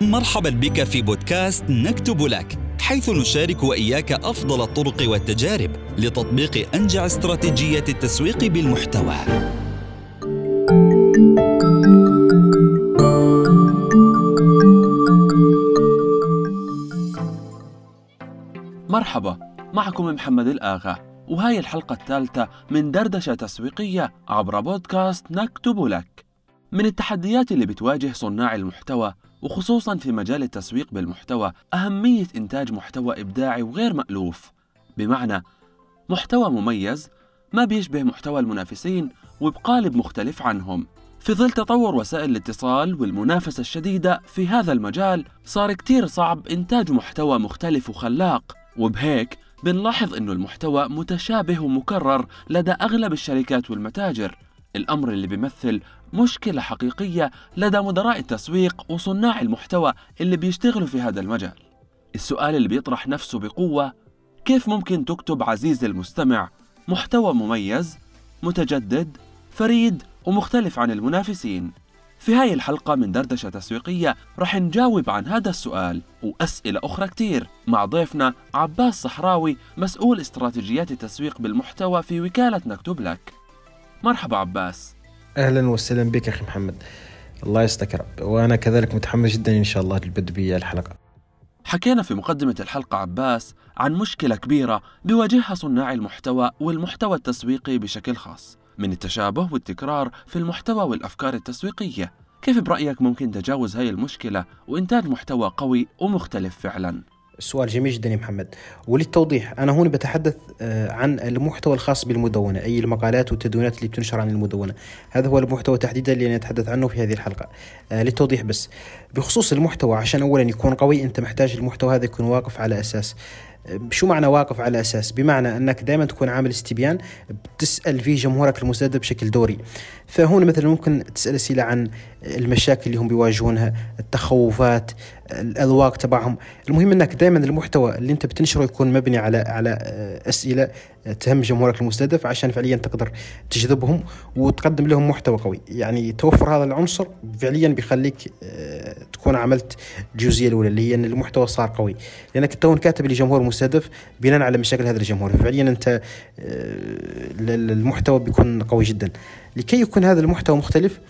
مرحبا بك في بودكاست نكتب لك حيث نشارك وإياك أفضل الطرق والتجارب لتطبيق أنجع استراتيجية التسويق بالمحتوى. مرحبا معكم محمد الآغا وهاي الحلقة الثالثة من دردشة تسويقية عبر بودكاست نكتب لك من التحديات اللي بتواجه صناع المحتوى وخصوصا في مجال التسويق بالمحتوى أهمية إنتاج محتوى إبداعي وغير مألوف. بمعنى محتوى مميز ما بيشبه محتوى المنافسين وبقالب مختلف عنهم. في ظل تطور وسائل الاتصال والمنافسة الشديدة في هذا المجال صار كتير صعب إنتاج محتوى مختلف وخلاق. وبهيك بنلاحظ أنه المحتوى متشابه ومكرر لدى أغلب الشركات والمتاجر. الأمر اللي بيمثل مشكلة حقيقية لدى مدراء التسويق وصناع المحتوى اللي بيشتغلوا في هذا المجال. السؤال اللي بيطرح نفسه بقوة كيف ممكن تكتب عزيزي المستمع محتوى مميز متجدد فريد ومختلف عن المنافسين؟ في هاي الحلقة من دردشة تسويقية رح نجاوب عن هذا السؤال وأسئلة أخرى كتير مع ضيفنا عباس صحراوي مسؤول استراتيجيات التسويق بالمحتوى في وكالة نكتب لك. مرحبا عباس. أهلا وسهلا بك أخي محمد. الله يستك رب وأنا كذلك متحمس جدا إن شاء الله للبدء بالحلقة حكينا في مقدمة الحلقة عباس عن مشكلة كبيرة بيواجهها صناع المحتوى والمحتوى التسويقي بشكل خاص من التشابه والتكرار في المحتوى والأفكار التسويقية. كيف برأيك ممكن تجاوز هاي المشكلة وإنتاج محتوى قوي ومختلف فعلاً؟ سؤال جميل جدا يا محمد. وللتوضيح أنا هنا بتحدث آه، عن المحتوى الخاص بالمدونة أي المقالات والتدوينات اللي بتنشر عن المدونة. هذا هو المحتوى تحديدا اللي أنا أتحدث عنه في هذه الحلقة. آه، للتوضيح بس. بخصوص المحتوى عشان أولا يكون قوي أنت محتاج المحتوى هذا يكون واقف على أساس. شو معنى واقف على أساس؟ بمعنى أنك دائما تكون عامل استبيان بتسأل فيه جمهورك المستهدف بشكل دوري. فهون مثلا ممكن تسأل أسئلة عن المشاكل اللي هم بيواجهونها، التخوفات، الأذواق تبعهم، المهم إنك دائما المحتوى اللي أنت بتنشره يكون مبني على على أسئلة تهم جمهورك المستهدف عشان فعليا تقدر تجذبهم وتقدم لهم محتوى قوي، يعني توفر هذا العنصر فعليا بيخليك آه، تكون عملت الجزئية الأولى اللي هي إن المحتوى صار قوي، لأنك تكون كاتب لجمهور مستهدف بناء على مشاكل هذا الجمهور. فعليا أنت آه، المحتوى بيكون قوي جدا. لكي يكون هذا المحتوى مختلف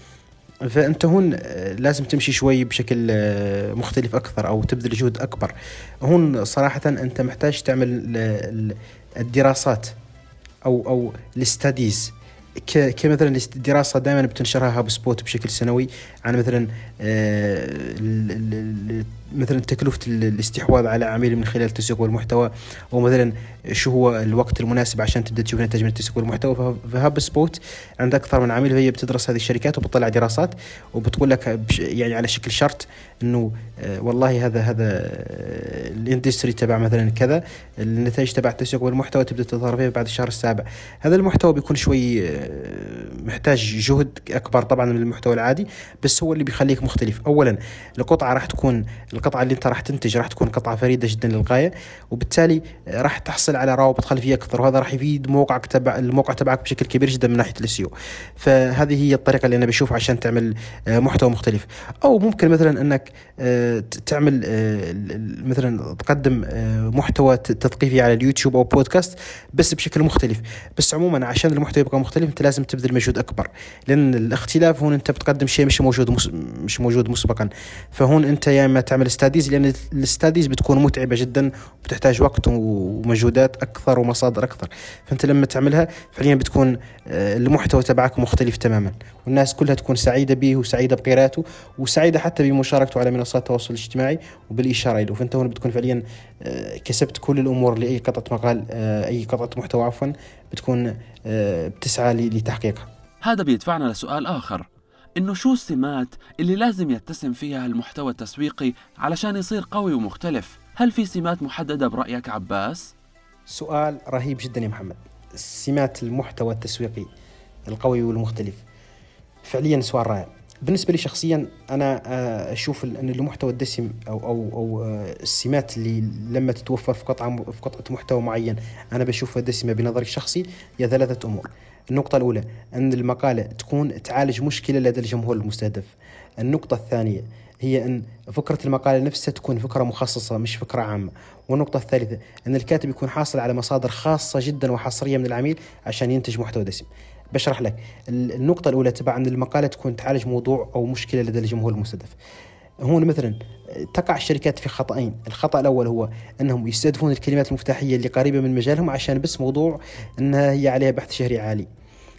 فانت هون آه، لازم تمشي شوي بشكل آه، مختلف أكثر أو تبذل جهد أكبر. هون صراحة أنت محتاج تعمل الدراسات أو أو ال studies. كمثلا الدراسة دائما بتنشرها هاب سبوت بشكل سنوي. عن مثلا مثلا تكلفة الاستحواذ على عميل من خلال التسويق بالمحتوى أو مثلا شو هو الوقت المناسب عشان تبدأ تشوف نتائج من التسويق بالمحتوى فهاب سبوت عند أكثر من عميل فهي بتدرس هذه الشركات وبتطلع دراسات وبتقول لك يعني على شكل شرط إنه آه، والله هذا هذا آه، الإندستري تبع مثلا كذا النتائج تبع التسويق والمحتوى تبدأ تظهر فيها بعد الشهر السابع. هذا المحتوى بيكون شوي آه، محتاج جهد أكبر طبعا من المحتوى العادي بس هو اللي بيخليك مختلف. اولا القطعة راح تكون القطعة اللي انت راح تنتج راح تكون قطعة فريدة جدا للغاية وبالتالي راح تحصل على روابط خلفية أكثر وهذا راح يفيد موقعك تبع الموقع تبعك بشكل كبير جدا من ناحية السيو. فهذه هي الطريقة اللي أنا بشوفها عشان تعمل آه، محتوى مختلف. أو ممكن مثلا أنك آه، تعمل آه، مثلا تقدم محتوى تثقيفي على اليوتيوب أو بودكاست بس بشكل مختلف. بس عموما عشان المحتوى يبقى مختلف أنت لازم تبذل مجهود أكبر. لأن الاختلاف هون أنت بتقدم شيء مش موجود مش موجود مسبقا. فهون أنت يا إما تعمل studies لأن ال studies بتكون متعبة جدا وبتحتاج وقت ومجهودات أكثر ومصادر أكثر. فأنت لما تعملها فعليا بتكون آه، المحتوى تبعك مختلف تماما. والناس كلها تكون سعيدة به وسعيدة بقراءته وسعيدة حتى بمشاركته على منصات التواصل الاجتماعي وبالإشارة له. فأنت هون بتكون فعليا آه، كسبت كل الأمور لأي قطعة مقال آه، أي قطعة محتوى عفوا بتكون بتسعى لتحقيقها. هذا بيدفعنا لسؤال آخر. إنه شو السمات اللي لازم يتسم فيها المحتوى التسويقي علشان يصير قوي ومختلف؟ هل في سمات محددة برأيك عباس؟ سؤال رهيب جدا يا محمد سمات المحتوى التسويقي القوي والمختلف فعليا سؤال رائع بالنسبة لي شخصيا أنا آه، أشوف أن المحتوى الدسم أو أو أو آه، السمات اللي لما تتوفر في قطعة في قطعة محتوى معين أنا بشوفها دسمة بنظري الشخصي هي ثلاثة أمور. النقطة الأولى أن المقالة تكون تعالج مشكلة لدى الجمهور المستهدف. النقطة الثانية هي أن فكرة المقالة نفسها تكون فكرة مخصصة مش فكرة عامة. والنقطة الثالثة أن الكاتب يكون حاصل على مصادر خاصة جدا وحصرية من العميل عشان ينتج محتوى دسم. بشرح لك. النقطة الأولى تبع أن المقالة تكون تعالج موضوع أو مشكلة لدى الجمهور المستهدف. هون مثلا تقع الشركات في خطأين. الخطأ الأول هو أنهم يستهدفون الكلمات المفتاحية اللي قريبة من مجالهم عشان بس موضوع أنها هي عليها بحث شهري عالي.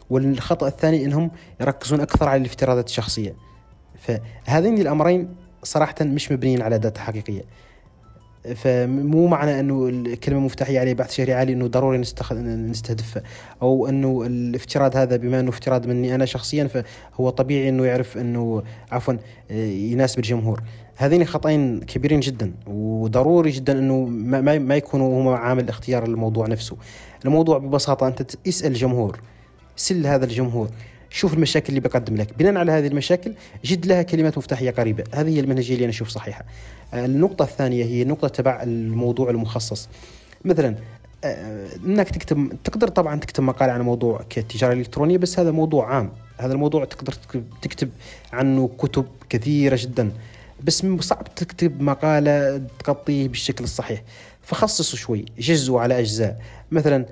والخطأ الثاني أنهم يركزون أكثر على الافتراضات الشخصية. فهذين الأمرين صراحة مش مبنيين على داتا حقيقية. فمو معنى أنه الكلمة مفتاحية عليه بحث شهري عالي أنه ضروري نستهدفها أو أنه الافتراض هذا بما أنه افتراض مني أنا شخصيا فهو طبيعي أنه يعرف أنه عفوا يناسب الجمهور. هذين خطأين كبيرين جدا وضروري جدا أنه ما, ما يكونوا هم عامل اختيار الموضوع نفسه. الموضوع ببساطة أنت اسال الجمهور سل هذا الجمهور. شوف المشاكل اللي بقدم لك. بناء على هذه المشاكل جد لها كلمات مفتاحية قريبة. هذه هي المنهجية اللي أنا أشوف صحيحة. النقطة الثانية هي النقطه تبع الموضوع المخصص. مثلا آه، إنك تكتب تقدر طبعا تكتب مقال عن موضوع كالتجاره الالكترونيه بس هذا موضوع عام. هذا الموضوع تقدر تكتب عنه كتب كثيرة جدا. بس صعب تكتب مقالة تغطيه بالشكل الصحيح. فخصصوا شوي جزوا على أجزاء. مثلا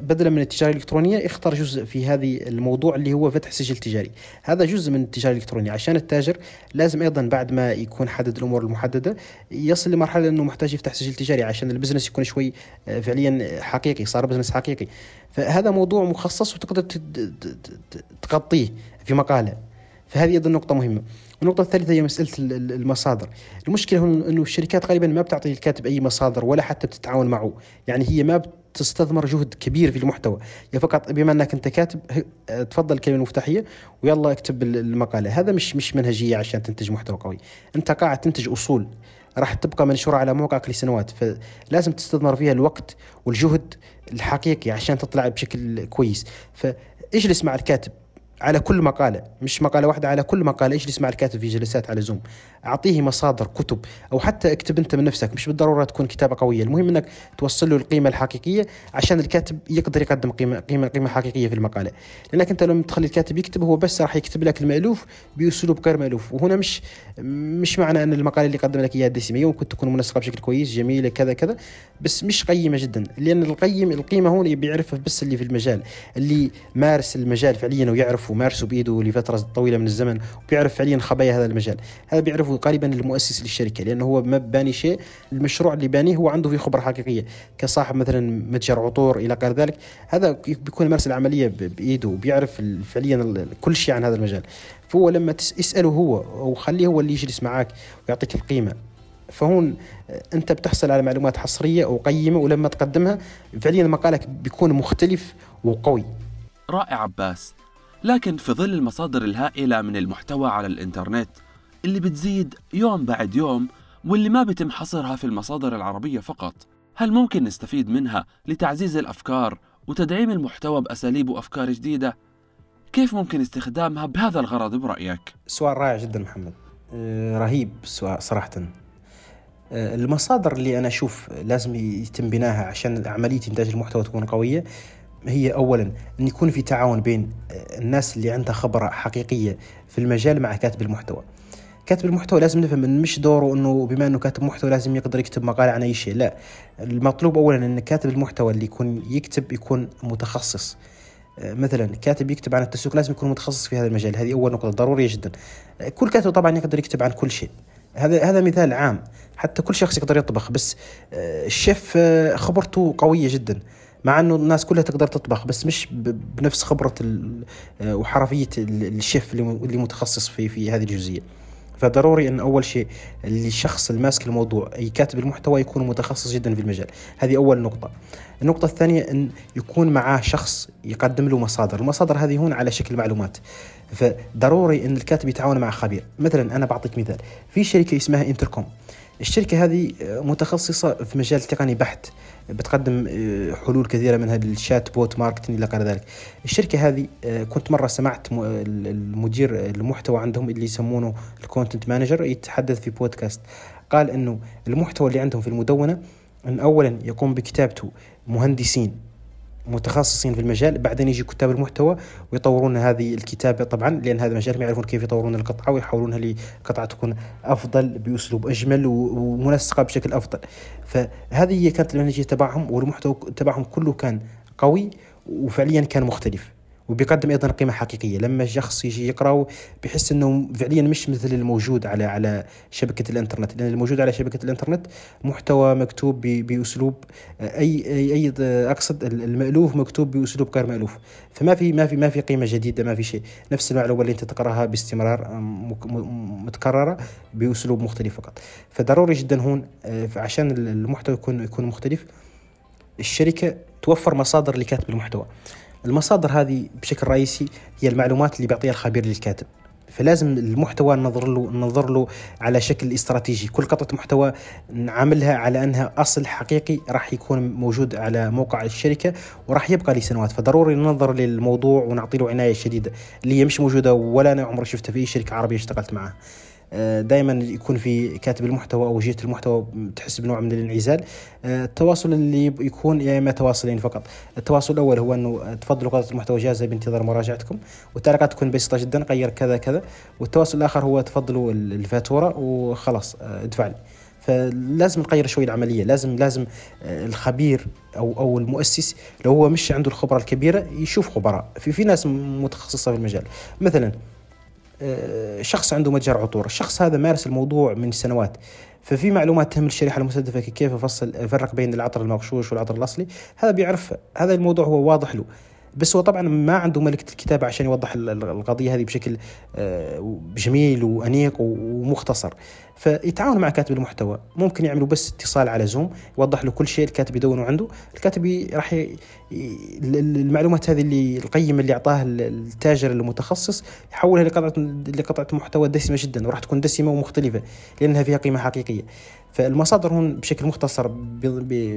بدلا من التجارة الإلكترونية اختار جزء في هذه الموضوع اللي هو فتح سجل تجاري هذا جزء من التجارة الإلكترونية. عشان التاجر لازم أيضا بعد ما يكون حدد الأمور المحددة يصل لمرحلة إنه محتاج يفتح سجل تجاري عشان ال business يكون شوي آه، فعليا حقيقي صار business حقيقي. فهذا موضوع مخصص وتقدر تغطيه في مقالة. فهذه أيضا نقطة مهمة. النقطة الثالثة هي مسألة المصادر. المشكلة هنا أنه الشركات غالبا ما بتعطي الكاتب أي مصادر ولا حتى بتتعاون معه. يعني هي ما تستثمر جهد كبير في المحتوى. يا فقط بما أنك أنت كاتب تفضل الكلمة المفتاحية ويلا اكتب المقالة. هذا مش مش منهجية عشان تنتج محتوى قوي. أنت قاعد تنتج أصول راح تبقى منشورة على موقعك لسنوات فلازم تستثمر فيها الوقت والجهد الحقيقي عشان تطلع بشكل كويس. فاجلس مع الكاتب على كل مقالة مش مقالة واحدة على كل مقالة اجلس مع الكاتب في جلسات على زوم أعطيه مصادر كتب أو حتى اكتب أنت من نفسك مش بالضرورة تكون كتابة قوية المهم أنك توصل له القيمة الحقيقية عشان الكاتب يقدر يقدم قيمة قيمة قيمة حقيقية في المقالة. لأنك أنت لما تخلي الكاتب يكتب هو بس راح يكتب لك المألوف بأسلوب غير مألوف. وهنا مش مش معنى أن المقالة اللي قدم لك إياها دسمة. ممكن تكون منسقة بشكل كويس جميلة كذا كذا بس مش قيمة جدا. لأن القيم القيمة هون بيعرفها بس اللي في المجال اللي مارس المجال فعليا ويعرف ومارسه بإيده لفترة طويلة من الزمن وبيعرف فعليا خبايا هذا المجال. هذا بيعرفه قريبا المؤسس للشركة لأنه هو ما باني شيء المشروع اللي بانيه هو عنده فيه خبرة حقيقية كصاحب مثلا متجر عطور إلى غير ذلك. هذا بيكون مارس العملية بإيده وبيعرف فعليا كل شيء عن هذا المجال. فهو لما تسأله هو وخليه هو اللي يجلس معك ويعطيك القيمة. فهون أنت بتحصل على معلومات حصرية وقيمة ولما تقدمها فعليا مقالك بيكون مختلف وقوي. رائع عباس. لكن في ظل المصادر الهائلة من المحتوى على الإنترنت اللي بتزيد يوم بعد يوم واللي ما بيتم حصرها في المصادر العربية فقط هل ممكن نستفيد منها لتعزيز الأفكار وتدعيم المحتوى بأساليب وأفكار جديدة؟ كيف ممكن استخدامها بهذا الغرض برأيك؟ سؤال رائع جدا محمد أه رهيب صراحة أه المصادر اللي أنا أشوف لازم يتم بناها عشان عملية إنتاج المحتوى تكون قوية هي اولا أن يكون في تعاون بين الناس اللي عندها خبرة حقيقية في المجال مع كاتب المحتوى. كاتب المحتوى لازم نفهم إن مش دوره إنه بما إنه كاتب محتوى لازم يقدر يكتب مقالة عن أي شيء، لا المطلوب اولا إن كاتب المحتوى اللي يكون يكتب يكون متخصص. مثلا كاتب يكتب عن التسويق لازم يكون متخصص في هذا المجال، هذه أول نقطة ضرورية جدا. كل كاتب طبعا يقدر يكتب عن كل شيء. هذا هذا مثال عام، حتى كل شخص يقدر يطبخ بس الشيف خبرته قوية جدا. مع إنه الناس كلها تقدر تطبخ بس مش بنفس خبرة آه، وحرفية الشيف اللي متخصص في في هذه الجزئية فضروري أن أول شيء الشخص الماسك الموضوع أي كاتب المحتوى يكون متخصص جدا في المجال. هذه أول نقطة. النقطة الثانية أن يكون معاه شخص يقدم له مصادر. المصادر هذه هون على شكل معلومات. فضروري أن الكاتب يتعاون مع خبير. مثلا أنا بعطيك مثال. في شركة اسمها انتركوم الشركة هذه متخصصة في مجال تقني بحت بتقدم آه، حلول كثيرة منها ال chatbot marketing إلى غير ذلك. الشركة هذه آه، كنت مرة سمعت المدير المحتوى عندهم اللي يسمونه ال content manager يتحدث في بودكاست. قال إنه المحتوى اللي عندهم في المدونة إن اولا يقوم بكتابته مهندسين. متخصصين في المجال بعدين يجي كتاب المحتوى ويطورون هذه الكتابة طبعا لأن هذا مجال يعرفون كيف يطورون القطعة ويحولونها لقطعة تكون أفضل بأسلوب أجمل ومنسقة بشكل أفضل. فهذه هي كانت المنهجية تبعهم والمحتوى تبعهم كله كان قوي وفعليا كان مختلف. وبيقدم أيضا قيمة حقيقية. لما شخص يجي يقراه بحس إنه فعليا مش مثل الموجود على على شبكة الإنترنت. لأن الموجود على شبكة الإنترنت محتوى مكتوب بأسلوب اي اي, أقصد المألوف مكتوب بأسلوب غير مألوف. فما في ما في ما في قيمة جديدة ما في شيء. نفس المعلومة اللي أنت تقرأها باستمرار متكررة بأسلوب مختلف فقط. فضروري جدا هون آه، عشان المحتوى يكون يكون مختلف الشركة توفر مصادر لكاتب المحتوى. المصادر هذه بشكل رئيسي هي المعلومات اللي بيعطيها الخبير للكاتب. فلازم المحتوى ننظر له ننظر له على شكل استراتيجي. كل قطعة محتوى نعاملها على أنها أصل حقيقي راح يكون موجود على موقع الشركة وراح يبقى لسنوات فضروري ننظر للموضوع ونعطي له عناية شديدة. اللي هي مش موجودة ولا أنا عمري شفتها في أي شركة عربية اشتغلت معها دائما يكون في كاتب المحتوى أو جهة المحتوى تحس بنوع من الانعزال. آه، التواصل اللي يكون يا إما تواصلين فقط. التواصل الأول هو أنه تفضلوا قطعه المحتوى جاهزة بانتظار مراجعتكم والتعليقات تكون بسيطة جدا غير كذا كذا. والتواصل الآخر هو تفضلوا الفاتورة وخلاص آه، ادفع لي فلازم نغير شوي العملية. لازم لازم الخبير أو أو المؤسس لو هو مش عنده الخبرة الكبيرة يشوف خبراء. في في ناس متخصصة في المجال. مثلا آه، شخص عنده متجر عطور. الشخص هذا مارس الموضوع من سنوات. ففي معلومات تهم الشريحه المستهدفة كيف افصل افرق بين العطر المغشوش والعطر الأصلي. هذا بيعرف هذا الموضوع هو واضح له. بس هو طبعا ما عنده ملكة الكتابة عشان يوضح القضية هذه بشكل آه، جميل وأنيق ومختصر. فيتعاون مع كاتب المحتوى. ممكن يعملوا بس اتصال على زوم يوضح له كل شيء الكاتب يدونه عنده. الكاتب راح ي... المعلومات هذه اللي القيمة اللي أعطاها التاجر المتخصص يحولها لقطعة لقطعة محتوى دسمة جدا وراح تكون دسمة ومختلفة لأنها فيها قيمة حقيقية. فالمصادر هون بشكل مختصر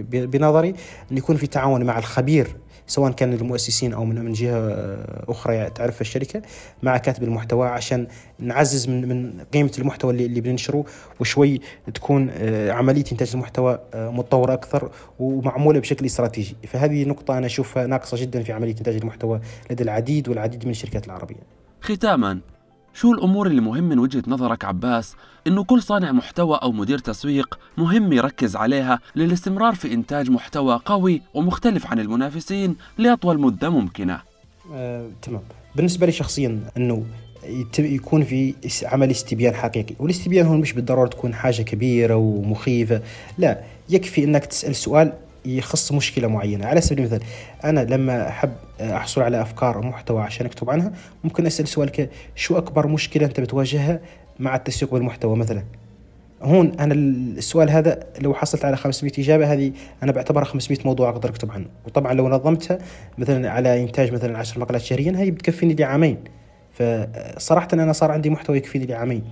بنظري أن يكون في تعاون مع الخبير سواء كان المؤسسين أو من من جهة أخرى تعرف الشركة مع كاتب المحتوى عشان نعزز من من قيمة المحتوى اللي, اللي بننشره وشوي تكون آه، عملية إنتاج المحتوى آه، متطورة أكثر ومعمولة بشكل استراتيجي. فهذه نقطة أنا أشوفها ناقصة جدا في عملية إنتاج المحتوى لدى العديد والعديد من الشركات العربية. ختاما شو الأمور اللي مهم من وجهة نظرك عباس؟ إنه كل صانع محتوى أو مدير تسويق مهم يركز عليها للاستمرار في إنتاج محتوى قوي ومختلف عن المنافسين لأطول مدة ممكنة. آه، تمام. بالنسبة لي شخصيا أنه يكون في عمل استبيان حقيقي والاستبيان هون مش بالضرورة تكون حاجة كبيرة ومخيفة لا يكفي أنك تسأل سؤال يخص مشكلة معينة. على سبيل المثال أنا لما أحب أحصل على أفكار محتوى عشان أكتب عنها ممكن أسأل سؤال شو أكبر مشكلة أنت بتواجهها مع التسويق بالمحتوى مثلا؟ هون أنا السؤال هذا لو حصلت على 500 إجابة هذه أنا بعتبرها 500 موضوع أقدر أكتب عنه. وطبعا لو نظمتها مثلا على إنتاج مثلا 10 مقالات شهريا هي بتكفيني لعامين فصراحه أنا صار عندي محتوى يكفيني لعامين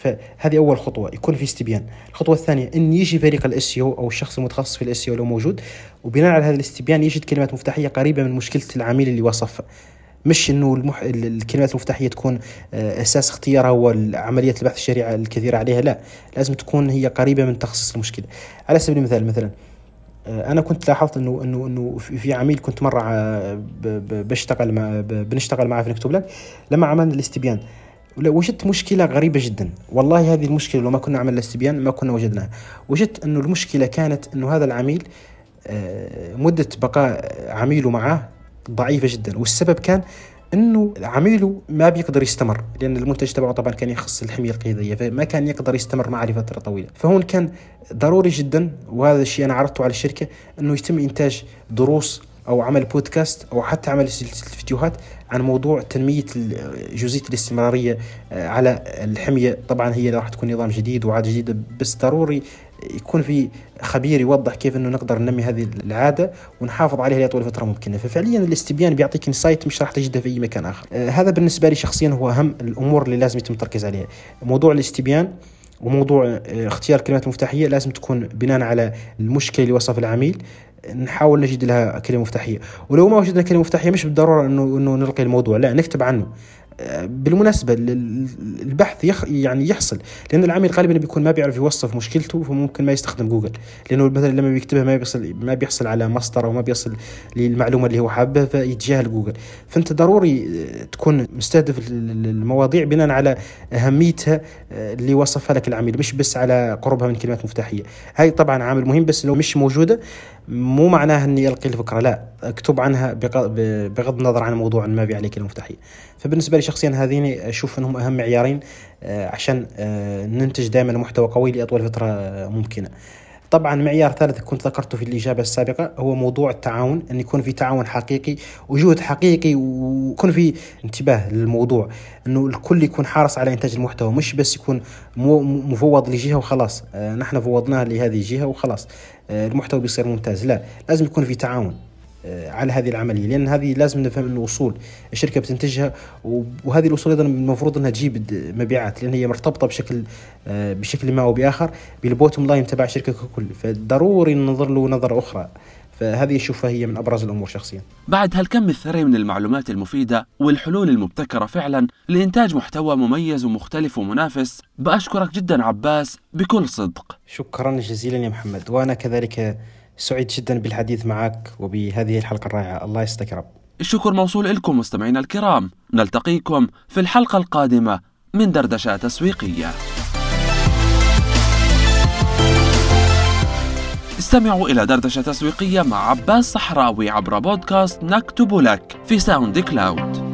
فهذه أول خطوة يكون في استبيان. الخطوة الثانية إن يجي فريق ال SEO أو الشخص المتخصص في ال SEO لو موجود وبناء على هذا الاستبيان يجد كلمات مفتاحية قريبة من مشكلة العميل اللي وصفها مش إنه المح... الكلمات المفتاحية تكون آه، أساس اختيارها هو عمليه البحث السريعة الكثيرة عليها لا. لازم تكون هي قريبة من تخصص المشكلة. على سبيل المثال مثلا آه، أنا كنت لاحظت إنه إنه إنه في عميل كنت مرة آه، بشتغل مع بنشتغل معه في نكتب لك. لما عملنا الاستبيان وجدت مشكلة غريبة جدا. والله هذه المشكلة لو ما كنا عملنا استبيان ما كنا وجدناها. وجدت أنه المشكلة كانت أنه هذا العميل آه، مدة بقاء عميله معه ضعيفة جدا. والسبب كان أنه عميله ما بيقدر يستمر لأن المنتج تبعه طبعا كان يخص الحمية القيادية فما كان يقدر يستمر معه لفتره طويلة. فهون كان ضروري جدا وهذا الشيء أنا عرضته على الشركة أنه يتم إنتاج دروس أو عمل بودكاست أو حتى عمل سلسلة فيديوهات عن موضوع تنمية جزئية الاستمرارية آه، على الحمية. طبعا هي راح تكون نظام جديد وعادة جديدة بس ضروري يكون في خبير يوضح كيف إنه نقدر ننمي هذه العادة ونحافظ عليها لأطول فترة ممكنة. ففعليا الاستبيان بيعطيك انسايت مش راح تجده في أي مكان آخر. آه هذا بالنسبة لي شخصيا هو أهم الأمور اللي لازم يتم التركيز عليها. موضوع الاستبيان وموضوع آه، اختيار الكلمات المفتاحية لازم تكون بناء على المشكلة اللي وصف العميل. نحاول نجد لها كلمة مفتاحية. ولو ما وجدنا كلمة مفتاحية مش بالضرورة انه إنه نلقي الموضوع لا نكتب عنه. بالمناسبة البحث يخ يعني يحصل لأن العميل غالبا بيكون ما بيعرف يوصف مشكلته فممكن ما يستخدم جوجل. لأنه مثلا لما بيكتبها ما بيصل ما بيحصل على مصدر أو ما بيصل للمعلومة اللي هو حابها فيتجاهل جوجل. فأنت ضروري تكون مستهدف المواضيع بناء على أهميتها اللي وصفها لك العميل مش بس على قربها من كلمات مفتاحية. هاي طبعا عامل مهم بس لو مش موجودة مو معناها إني ألقي الفكرة لا أكتب عنها بغض النظر عن موضوع ما في عليه كلمة مفتاحية. فبالنسبة لي شخصيا هذين أشوف إنهم أهم معيارين آه، عشان آه، ننتج دائما محتوى قوي لأطول فترة آه، ممكنة. طبعا معيار ثالث كنت ذكرته في الإجابة السابقة هو موضوع التعاون أن يكون في تعاون حقيقي وجهد حقيقي ويكون في انتباه للموضوع. أنه الكل يكون حارس على إنتاج المحتوى مش بس يكون مفوض لجهة وخلاص. نحن فوضناه لهذه الجهة وخلاص. المحتوى بيصير ممتاز. لا لازم يكون في تعاون آه، على هذه العملية لأن هذه لازم نفهم إنه أصول الشركة بتنتجها وهذه الأصول أيضا المفروض إنها تجيب مبيعات لأن هي مرتبطة بشكل آه، بشكل ما أو بآخر بالبوتوم لاين تبع الشركة ككل فضروري ننظر له نظرة أخرى. فهذه اشوفها هي من أبرز الأمور شخصيا. بعد هالكم الثري من المعلومات المفيدة والحلول المبتكرة فعلا لإنتاج محتوى مميز ومختلف ومنافس بأشكرك جدا عباس بكل صدق. شكرا جزيلا يا محمد وأنا كذلك سعيد جدا بالحديث معك وبهذه الحلقة الرائعة الله يستك رب الشكر موصول لكم مستمعينا الكرام نلتقيكم في الحلقة القادمة من دردشة تسويقية استمعوا إلى دردشة تسويقية مع عباس صحراوي عبر بودكاست نكتب لك في ساوند كلاود